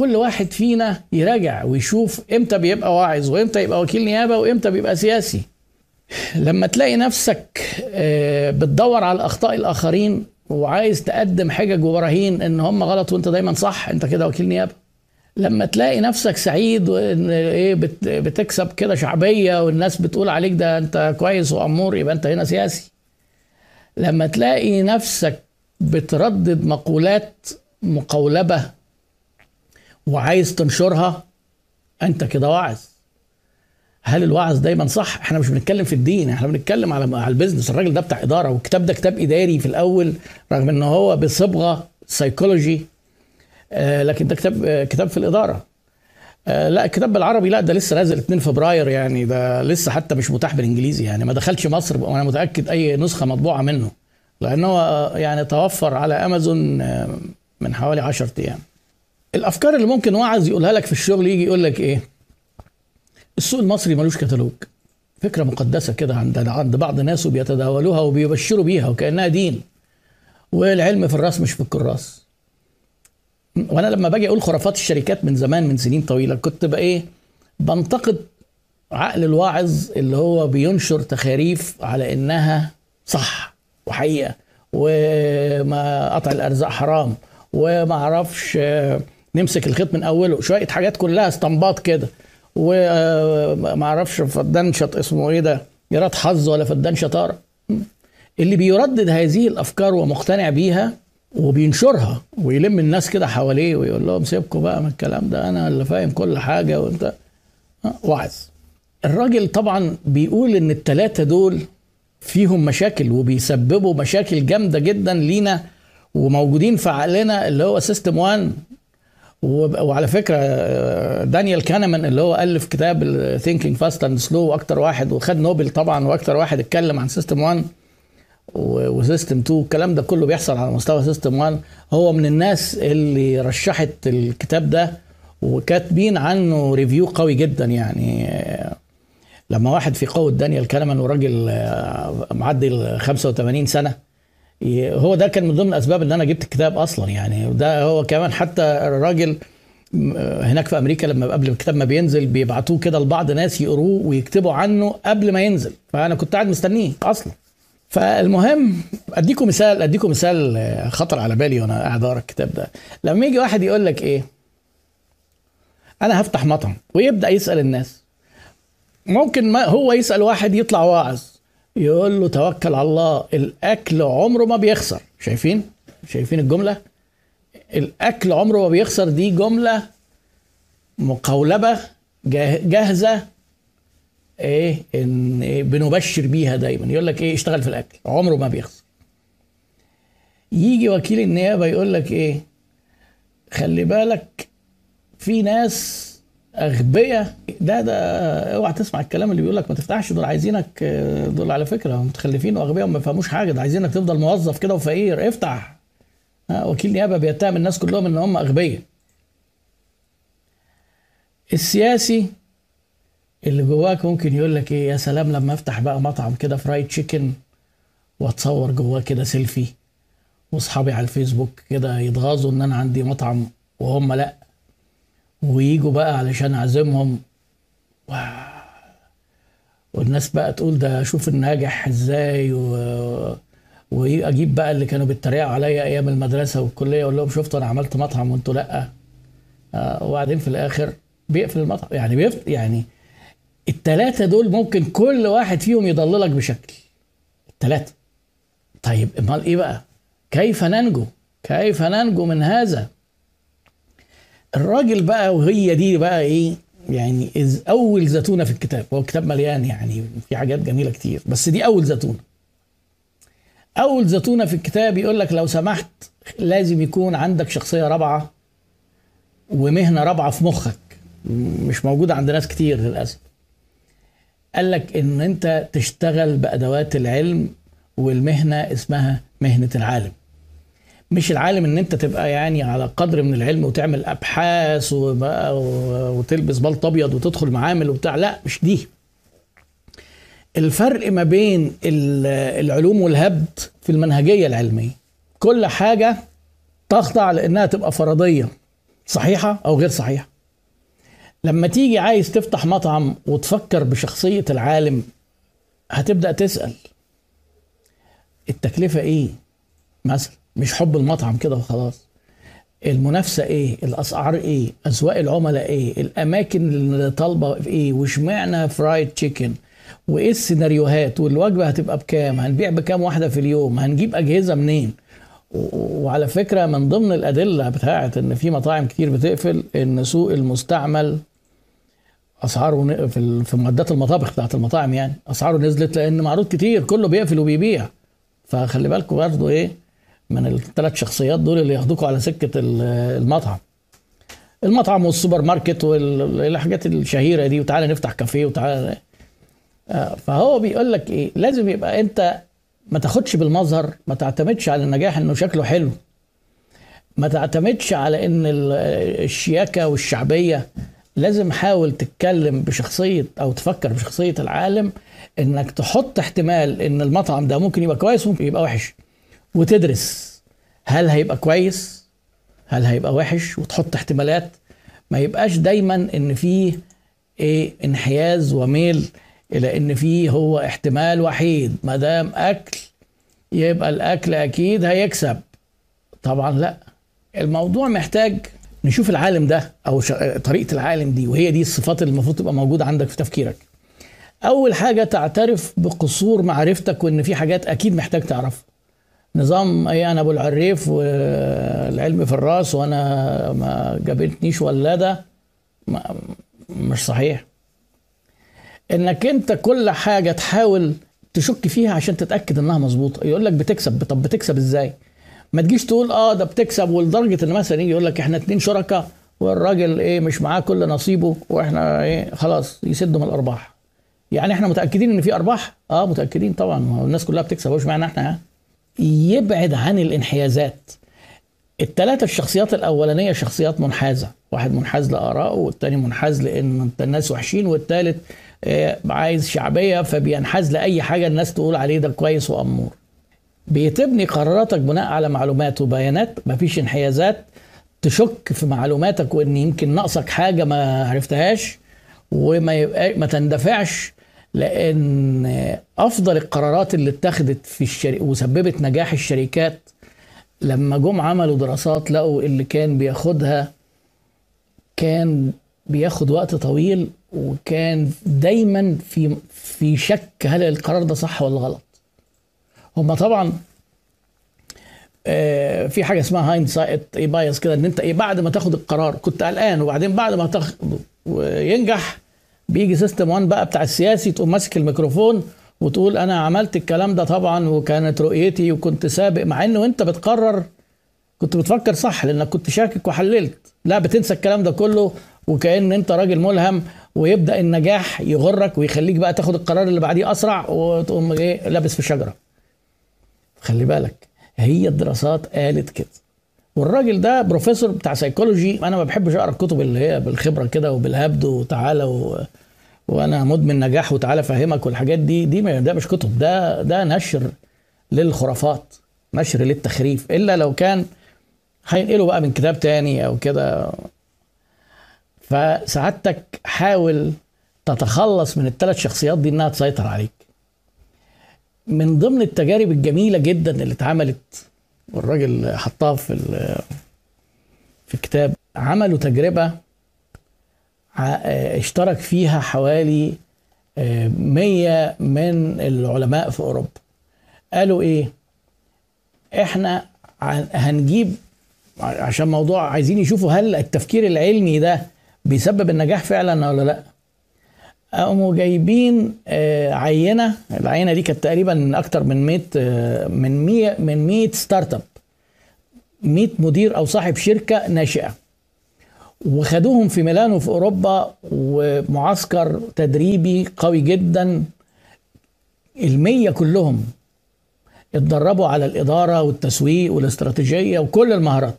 S1: كل واحد فينا يراجع ويشوف إمتى بيبقى واعظ وامتى يبقى وكيل نيابة وامتى بيبقى سياسي. لما تلاقي نفسك بتدور على اخطاء الآخرين وعايز تقدم حجج وبراهين إن هم غلط وأنت دايما صح أنت كده وكيل نيابة. لما تلاقي نفسك سعيد وإن إيه بتكسب كده شعبية والناس بتقول عليك ده أنت كويس وأمور يبقى أنت هنا سياسي. لما تلاقي نفسك بتردد مقولات مقولبة وعايز تنشرها أنت كده واعظ. هل الوعظ دايما صح؟ إحنا مش بنتكلم في الدين إحنا بنتكلم على على ال business. الراجل ده بتاع إدارة والكتاب ده كتاب إداري في الأول رغم إن هو بصبغة سيكولوجي آه لكن ده كتاب آه كتاب في الإدارة. آه لا الكتاب بالعربي لا ده لسه نازل 2 فبراير يعني ده لسه حتى مش متاح بالإنجليزي يعني. ما دخلش مصر وأنا متأكد أي نسخة مطبوعة منه. لأنه يعني توفر على أمازون من حوالي 10 أيام. الأفكار اللي ممكن واعظ يقولها لك في الشغل يجي يقول لك إيه؟ السوق المصري ملوش كتالوج. فكرة مقدسة كده عند عند بعض الناس وبيتداولوها وبيبشروا بيها وكأنها دين. والعلم في الرأس مش في الكراس. وأنا لما باجي أقول خرافات الشركات من زمان من سنين طويلة كنت بقى إيه؟ بنتقد عقل الواعظ اللي هو بينشر تخاريف على إنها صح وحقيقة وما قطع الأرزاق حرام وما أعرفش نمسك الخيط من أوله. شوية حاجات كلها استنباط كده. وما أعرفش فدان شط اسمه إيه ده؟ يراد حظ ولا فدان شطارة. اللي بيردد هذه الأفكار ومقتنع بيها وبينشرها ويلم الناس كده حواليه ويقول لهم سيبكم بقى من الكلام ده أنا اللي فاهم كل حاجة وأنت وعظ. الراجل طبعا بيقول إن الثلاثه دول فيهم مشاكل وبيسببوا مشاكل جامدة جدا لينا وموجودين في عقلنا اللي هو system 1 وعلى فكرة دانيال كانمان اللي هو ألف كتاب Thinking, Fast and Slow وأكتر واحد وخد نوبل طبعا وأكتر واحد اتكلم عن system 1 و system 2 الكلام ده كله بيحصل على مستوى system 1 هو من الناس اللي رشحت الكتاب ده وكاتبين عنه review قوي جدا يعني. لما واحد في قوة دانيال كانمان وراجل معدي ال 85 سنة هو ده كان من ضمن الاسباب إن أنا جبت الكتاب أصلا. يعني ده هو كمان حتى الراجل هناك في أمريكا لما قبل الكتاب ما بينزل بيبعتوه كده لبعض ناس يقروه ويكتبوا عنه قبل ما ينزل. فأنا كنت قاعد مستنيه أصلا. فالمهم اديكم مثال اديكم مثال خطر على بالي وأنا قاعد أقرأ الكتاب ده. لما يجي واحد يقول لك إيه؟ أنا هفتح مطعم ويبدأ يسأل الناس. ممكن ما هو يسأل واحد يطلع واعظ. يقول له توكل على الله الأكل عمره ما بيخسر. شايفين؟ شايفين الجملة؟ الأكل عمره ما بيخسر دي جملة مقولبة جاه- جاهزة إيه ان إيه بنبشر بيها دايما. يقول لك إيه اشتغل في الأكل عمره ما بيخسر. يجي وكيل النيابة يقول لك إيه خلي بالك في ناس اغبياء ده ده اوعى تسمع الكلام اللي بيقول لك ما تفتحش دول عايزينك دول على فكرة متخلفين وأغبياء وما يفهموش حاجة. ده عايزينك تفضل موظف كده وفقير. افتح. وكيل نيابة بيتهم الناس كلهم إن هم أغبياء. السياسي اللي جواك ممكن يقول لك إيه يا سلام لما أفتح بقى مطعم كده فرايد تشيكن وأتصور جواه كده سيلفي وأصحابي على الفيسبوك كده يتغاظوا إن أنا عندي مطعم وهم لأ. ويجوا بقى علشان أعزمهم. و... والناس بقى تقول ده شوف الناجح إزاي و... وأجيب بقى اللي كانوا بيتريقوا عليا أيام المدرسة والكلية أقول لهم شفتوا أنا عملت مطعم وأنتوا لأ. آه وبعدين في الآخر بيقفل المطعم. يعني بيفت يعني التلاتة دول ممكن كل واحد فيهم يضللك بشكل. التلاتة. طيب أمال إيه بقى؟ كيف ننجو؟ كيف ننجو من هذا؟ الراجل بقى وهي دي بقى إيه يعني أول زتونة في الكتاب. هو الكتاب مليان يعني في حاجات جميلة كتير بس دي أول زتونة. أول زتونة في الكتاب يقول لك لو سمحت لازم يكون عندك شخصية رابعة ومهنة رابعة في مخك. مش موجودة عند ناس كتير للأسف. قال لك إن أنت تشتغل بأدوات العلم والمهنة اسمها مهنة العالم. مش العالم إن أنت تبقى يعني على قدر من العلم وتعمل أبحاث وبقى وتلبس بلط أبيض وتدخل معامل وبتاع. لا مش دي. الفرق ما بين ال- العلوم والهبد في المنهجية العلمية. كل حاجة تخضع لإنها تبقى فرضية صحيحة أو غير صحيحة. لما تيجي عايز تفتح مطعم وتفكر بشخصية العالم هتبدأ تسأل. التكلفة إيه؟ مثلا مش حب المطعم كده وخلاص. المنافسة إيه؟ الأسعار إيه؟ اسواق العملاء إيه؟ الأماكن اللي طالبة في إيه؟ واشمعنى فرايد تشيكن وإيه السيناريوهات؟ والوجبة هتبقى بكام؟ هنبيع بكام واحدة في اليوم؟ هنجيب أجهزة منين؟ وعلى فكرة من ضمن الأدلة بتاعت إن في مطاعم كتير بتقفل إن سوق المستعمل أسعاره في في معدات المطابخ بتاعت المطاعم يعني أسعاره نزلت لأن معروض كتير كله بيقفل وبيبيع. فخلي بالكم برضه إيه؟ من الثلاث شخصيات دول اللي ياخدوكوا على سكة ال- المطعم. المطعم والسوبر ماركت والحاجات الشهيرة دي وتعالى نفتح كافيه وتعالى. آه، فهو بيقول لك إيه لازم يبقى أنت ما تاخدش بالمظهر ما تعتمدش على النجاح إنه شكله حلو. ما تعتمدش على إن ال- الشياكة والشعبية. لازم حاول تتكلم بشخصية أو تفكر بشخصية العالم إنك تحط احتمال إن المطعم ده ممكن يبقى كويس وممكن يبقى وحش. وتدرس هل هيبقى كويس هل هيبقى وحش وتحط احتمالات. ما يبقاش دايما إن فيه إيه انحياز وميل إلى إن فيه هو احتمال وحيد. ما دام أكل يبقى الأكل أكيد هيكسب. طبعا لأ. الموضوع محتاج نشوف العالم ده أو. طريقة العالم دي وهي دي الصفات اللي المفروض تبقى موجودة عندك في تفكيرك. أول حاجة تعترف بقصور معرفتك وإن في حاجات أكيد محتاج تعرفها. نظام إيه أنا أبو العريف والعلم في الرأس وأنا ما جابتنيش ولاده مش صحيح. إنك أنت كل حاجة تحاول تشك فيها عشان تتأكد إنها مظبوطة. يقول لك بتكسب. طب بتكسب إزاي؟ ما تجيش تقول آه ده بتكسب. ولدرجة إن مثلا يجي يقول لك إحنا اتنين شركاء والراجل إيه مش معاه كل نصيبه وإحنا إيه خلاص يسدوا من الأرباح. يعني إحنا متأكدين إن في أرباح؟ آه متأكدين طبعا. الناس كلها بتكسب. وش معنى إحنا يعني يبعد عن الانحيازات. الثلاثة الشخصيات الأولانية شخصيات منحازة. واحد منحاز لآرائه والتاني منحاز لأن الناس وحشين والتالت آه، عايز شعبية فبينحاز لأي حاجة الناس تقول عليه ده كويس وأمور. بتبني قراراتك بناء على معلومات وبيانات مفيش انحيازات تشك في معلوماتك وإن يمكن ناقصك حاجة ما عرفتهاش وما يبقى ما تندفعش لأن أفضل القرارات اللي اتخذت في الشركة وسببت نجاح الشركات لما جم عملوا دراسات لقوا اللي كان بياخدها كان بياخد وقت طويل وكان دايما في في شك هل القرار ده صح ولا غلط. هم طبعا آه، في حاجة اسمها hindsight bias كده إن أنت إيه بعد ما تاخد القرار كنت قلقان وبعدين بعد ما تاخده وينجح بيجي system 1 بقى بتاع السياسي تقوم ماسك الميكروفون وتقول أنا عملت الكلام ده طبعا وكانت رؤيتي وكنت سابق مع إنه أنت بتقرر كنت بتفكر صح لأنك كنت شاكك وحللت. لا بتنسى الكلام ده كله وكأن أنت راجل ملهم ويبدأ النجاح يغرك ويخليك بقى تاخد القرار اللي بعديه أسرع وتقوم إيه لابس في شجرة. خلي بالك هي الدراسات قالت كده. والراجل ده بروفيسور بتاع سيكولوجي أنا ما بحبش أقرأ الكتب اللي هي بالخبرة كده وبالهبد وتعالى و... وأنا مدمن نجاح وتعالى أفهمك والحاجات دي دي ده مش كتب ده ده نشر للخرافات نشر للتخريف إلا لو كان هينقله بقى من كتاب تاني أو كده. فسعادتك حاول تتخلص من الثلاث شخصيات دي إنها تسيطر عليك. من ضمن التجارب الجميلة جدا اللي اتعملت والراجل حطها في في الكتاب. عملوا تجربة اشترك فيها حوالي 100 من العلماء في أوروبا. قالوا إيه؟ إحنا هنجيب عشان موضوع عايزين يشوفوا هل التفكير العلمي ده بيسبب النجاح فعلا ولا لأ. قاموا جايبين عينة. العينة دي كانت تقريبا من أكتر من 100 من 100 من 100 ستارت أب. 100 مدير أو صاحب شركة ناشئة. وخدوهم في ميلانو في أوروبا ومعسكر تدريبي قوي جدا. المية كلهم اتدربوا على الإدارة والتسويق والاستراتيجية وكل المهارات.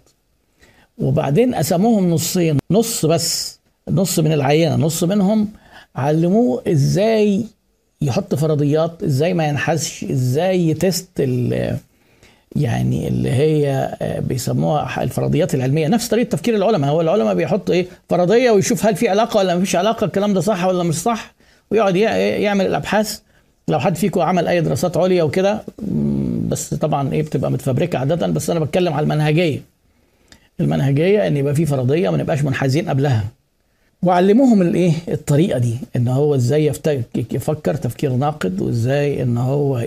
S1: وبعدين قسموهم نصين. نص بس. نص من العينة نص منهم علموه إزاي يحط فرضيات إزاي ما ينحسش إزاي يتست يعني اللي هي بيسموها الفرضيات العلمية. نفس طريقة تفكير العلماء. هو العلماء بيحط إيه؟ فرضية ويشوف هل في علاقة ولا ما فيش علاقة الكلام ده صح ولا مش صح؟ ويقعد يعمل الأبحاث. لو حد فيكم عمل أي دراسات عليا وكده بس طبعا إيه بتبقى متفبركة عادة بس أنا بتكلم على المنهجية. المنهجية إن يبقى في فرضية ما نبقاش منحازين قبلها. وعلموهم الايه الطريقة دي إن هو إزاي يفكر تفكير ناقد وإزاي إن هو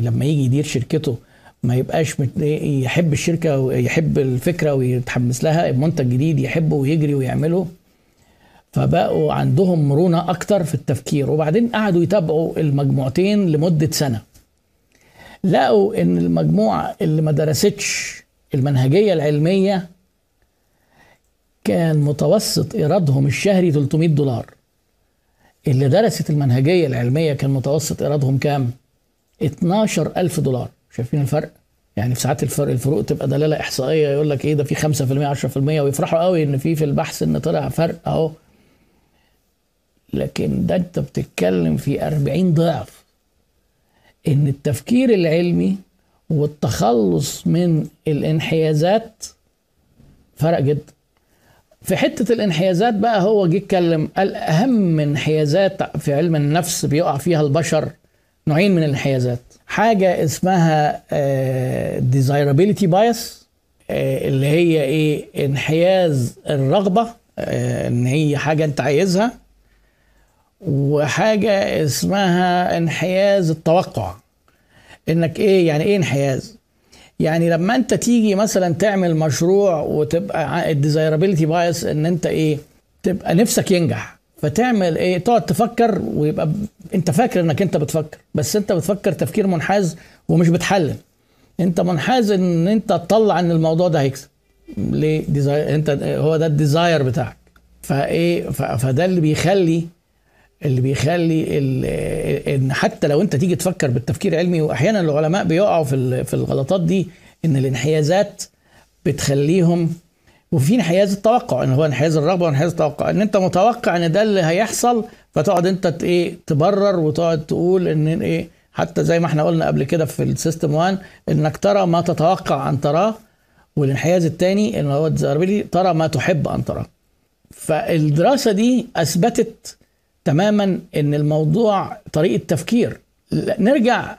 S1: لما يجي يدير شركته ما يبقاش يحب الشركة ويحب الفكرة ويتحمس لها منتج جديد يحبه ويجري ويعمله. فبقوا عندهم مرونة أكتر في التفكير وبعدين قعدوا يتابعوا المجموعتين لمدة سنة. لقوا إن المجموعة اللي ما درستش المنهجية العلمية كان متوسط إيرادهم الشهري 300 دولار. اللي درست المنهجية العلمية كان متوسط إيرادهم كام؟ 12 ألف دولار. شايفين الفرق؟ يعني في ساعات الفرق الفروق تبقى دلالة إحصائية يقول لك إيه ده في 5% 10% ويفرحوا قوي إن في في البحث إن طلع فرق أهو. لكن ده أنت بتتكلم في 40 ضعف. إن التفكير العلمي والتخلص من الانحيازات فرق جدا. في حتة الانحيازات بقى هو جه اتكلم قال أهم انحيازات في علم النفس بيقع فيها البشر نوعين من الانحيازات. حاجة اسمها desirability bias اللي هي إيه؟ انحياز الرغبة إن هي حاجة أنت عايزها. وحاجة اسمها انحياز التوقع إنك إيه؟ يعني إيه انحياز؟ يعني لما انت تيجي مثلا تعمل مشروع وتبقى ال desirability bias إن انت إيه تبقى نفسك ينجح فتعمل إيه تقعد تفكر ويبقى. انت فاكر إنك انت بتفكر بس انت بتفكر تفكير منحاز ومش بتحلل انت منحاز إن انت تطلع إن الموضوع ده هيكسب ليه desire انت هو ده ال desire بتاعك فإيه. فده اللي بيخلي اللي بيخلي إن حتى لو أنت تيجي تفكر بالتفكير العلمي وأحيانا العلماء بيقعوا في في الغلطات دي إن الانحيازات بتخليهم وفي انحياز التوقع إن هو انحياز الرغبة وانحياز التوقع إن أنت متوقع إن ده اللي هيحصل فتقعد أنت إيه تبرر وتقعد تقول إن إيه حتى زي ما إحنا قلنا قبل كده في السيستم 1 إنك ترى ما تتوقع أن تراه والانحياز الثاني ان هو ترى ما تحب أن تراه. فالدراسة دي أثبتت تماما إن الموضوع طريقة تفكير. نرجع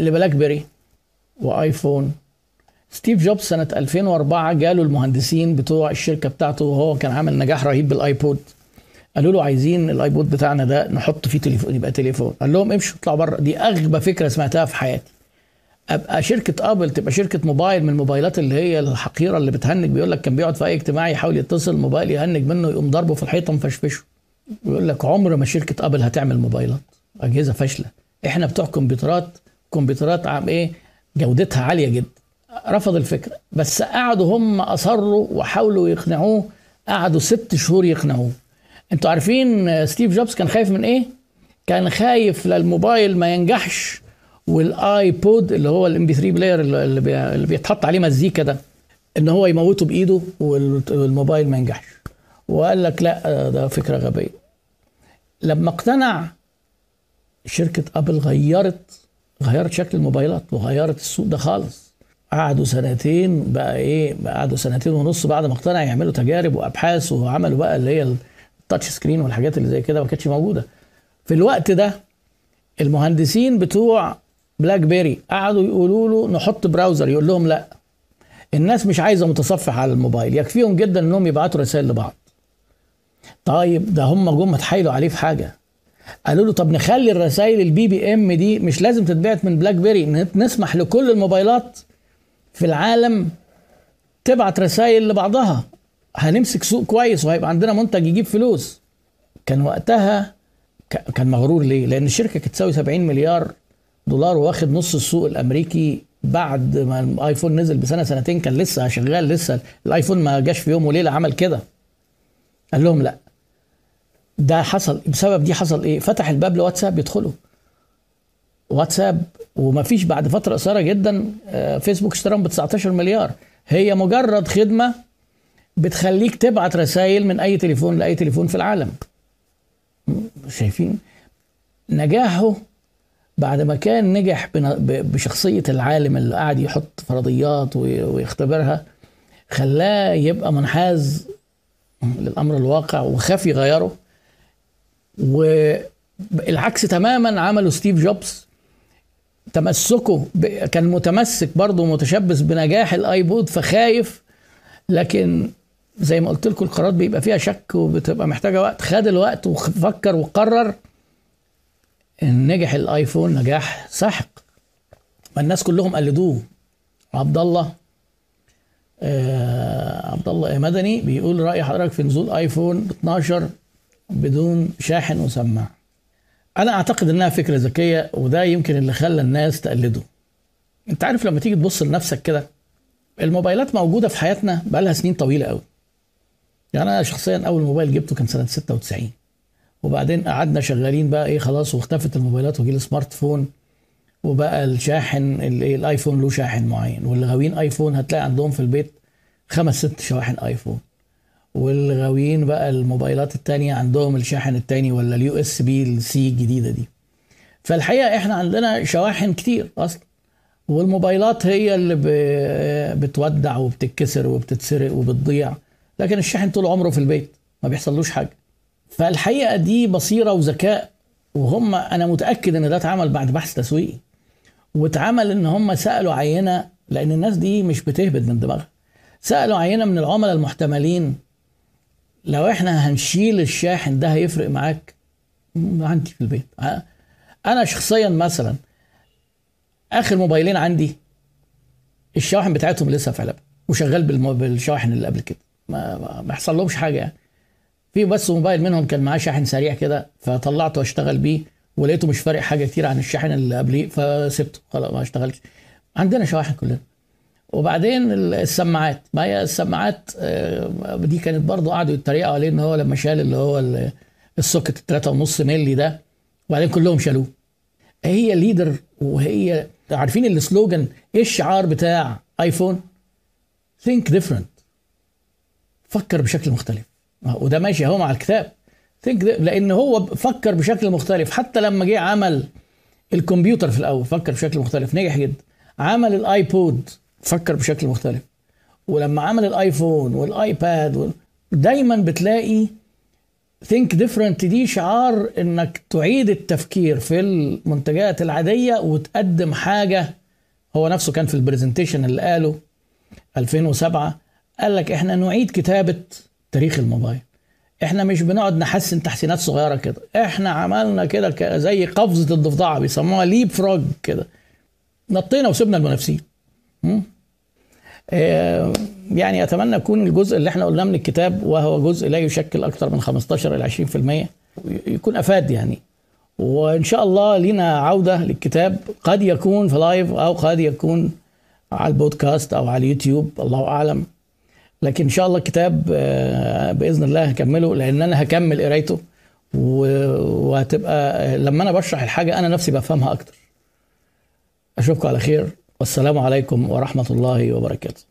S1: لبلاك بيري وآيفون. ستيف جوبز سنة 2004 جاله المهندسين بتوع الشركة بتاعته وهو كان عامل نجاح رهيب بالآيبود. قالوا له عايزين الآيبود بتاعنا ده نحط فيه تليفون يبقى تليفون. قال لهم امشوا اطلعوا بره. دي أغبى فكرة سمعتها في حياتي. أبقى شركة أبل تبقى شركة موبايل من الموبايلات اللي هي الحقيرة اللي بتهنج بيقول لك كان بيقعد في أي اجتماع يحاول يتصل موبايل يهنج منه يقوم ضربه في الحيطة مفشفشه. بيقول لك عمر ما شركة أبل هتعمل موبايلات. أجهزة فاشلة. إحنا بتوع كمبيوترات كمبيوترات عم إيه؟ جودتها عالية جدا رفض الفكرة. بس قعدوا هم أصروا وحاولوا يقنعوه. قعدوا ست شهور يقنعوه. أنتوا عارفين ستيف جوبز كان خايف من إيه؟ كان خايف للموبايل ما ينجحش والآيبود اللي هو ال MP 3 player. اللي بيتحط عليه مزيكا ده إن هو يموته بإيده والموبايل ما ينجحش. وقال لك لا ده فكرة غبية. لما اقتنع شركة أبل غيرت غيرت شكل الموبايلات وغيرت السوق ده خالص. قعدوا سنتين بقى إيه قعدوا سنتين ونص بعد ما اقتنع يعملوا تجارب وأبحاث وعملوا بقى اللي هي ال touch screen والحاجات اللي زي كده ما كانتش موجودة. في الوقت ده المهندسين بتوع بلاك بيري قعدوا يقولوا له نحط browser يقول لهم لا. الناس مش عايزة متصفح على الموبايل يكفيهم جدا إنهم يبعتوا رسائل لبعض. طيب ده هم جم اتحايلوا عليه في حاجة. قالوا له طب نخلي الرسائل ال BBM دي مش لازم تتبعت من بلاك بيري نسمح لكل الموبايلات في العالم تبعت رسائل لبعضها. هنمسك سوق كويس وهيبقى عندنا منتج يجيب فلوس. كان وقتها كان مغرور ليه؟ لأن الشركة كانت تساوي 70 مليار دولار واخد نص السوق الأمريكي بعد ما الآيفون نزل بسنة سنتين كان لسه شغال لسه الآيفون ما جاش في يوم وليلة عمل كده. قال لهم لا. ده حصل بسبب دي حصل إيه؟ فتح الباب لواتساب يدخلوا. واتساب وما فيش بعد فترة قصيرة جدا فيسبوك اشتراهم ب 19 مليار. هي مجرد خدمة بتخليك تبعت رسائل من أي تليفون لأي تليفون في العالم. شايفين؟ نجاحه بعد ما كان نجح بشخصية العالم اللي قاعد يحط فرضيات ويختبرها خلاه يبقى منحاز للأمر الواقع وخاف يغيره. والعكس تماما عمله ستيف جوبز. تمسكه كان متمسك برضه متشبث بنجاح الآيبود فخايف. لكن زي ما قلت لكم القرارات بيبقى فيها شك وبتبقى محتاجة وقت. خد الوقت وفكر وقرر إن نجح الآيفون نجاح ساحق فالناس كلهم قلدوه. عبد الله آه عبد الله مدني بيقول رأي حضرتك في نزول آيفون 12 بدون شاحن وسماعه أنا أعتقد إنها فكرة ذكية وده يمكن اللي خلى الناس تقلده. أنت عارف لما تيجي تبص لنفسك كده الموبايلات موجودة في حياتنا بقالها سنين طويلة قوي يعني أنا شخصيا أول موبايل جبته كان سنة 96 وبعدين قعدنا شغالين بقى إيه خلاص واختفت الموبايلات وجي ال smart phone. وبقى الشاحن الآيفون له شاحن معين. واللي غاويين آيفون هتلاقي عندهم في البيت خمس ست شواحن آيفون. واللي غاويين بقى الموبايلات التانية عندهم الشاحن التاني ولا ال USB ال C الجديدة دي. فالحقيقة إحنا عندنا شواحن كتير أصلا. والموبايلات هي اللي بتودع وبتتكسر وبتتسرق وبتضيع. لكن الشاحن طول عمره في البيت ما بيحصلوش حاجة. فالحقيقة دي بصيرة وذكاء. وهم أنا متأكد إن ده اتعمل بعد بحث تسويقي. واتعمل إن هم سألوا عينة لأن الناس دي مش بتهبد من دماغها. سألوا عينة من العملاء المحتملين لو إحنا هنشيل الشاحن ده هيفرق معاك؟ عندي في البيت. أنا شخصيا مثلا آخر موبايلين عندي الشواحن بتاعتهم لسه في علبه وشغال بالشواحن اللي قبل كده. ما, ما لهمش حاجة يعني. في بس موبايل منهم كان معاه شاحن سريع كده فطلعته واشتغل بيه. ولقيته مش فارق حاجة كتير عن الشاحن اللي قبليه فسبته. خلاص ما اشتغلش. عندنا شواحن كلنا. وبعدين السماعات. ما هي السماعات دي كانت برضه قعدوا يتريقوا عليه إن هو لما شال اللي هو ال socket 3.5 مللي ده وبعدين كلهم شالوه. هي leader وهي عارفين ال slogan إيه الشعار بتاع آيفون؟ Think different. فكر بشكل مختلف. وده ماشي أهو مع الكتاب. لأن هو فكر بشكل مختلف. حتى لما جه عمل الكمبيوتر في الأول فكر بشكل مختلف نجح جدا. عمل الآيبود فكر بشكل مختلف. ولما عمل الآيفون والآيباد دايما بتلاقي think different دي شعار إنك تعيد التفكير في المنتجات العادية وتقدم حاجة. هو نفسه كان في ال presentation اللي قاله 2007 قال لك إحنا نعيد كتابة تاريخ الموبايل. إحنا مش بنقعد نحسن تحسينات صغيرة كده. إحنا عملنا كده زي قفزة الضفدعة بيسموها leap frog كده. نطينا وسبنا المنافسين? آه، يعني أتمنى يكون الجزء اللي إحنا قلناه من الكتاب وهو جزء لا يشكل أكثر من 15 إلى 20% يكون أفاد يعني. وإن شاء الله لنا عودة للكتاب. قد يكون في لايف أو قد يكون على البودكاست أو على اليوتيوب. الله أعلم. لكن إن شاء الله الكتاب آه، بإذن الله هكمله لأن أنا هكمل قرايته وهتبقى لما أنا بشرح الحاجة أنا نفسي بفهمها أكتر. أشوفكم على خير. والسلام عليكم ورحمة الله وبركاته.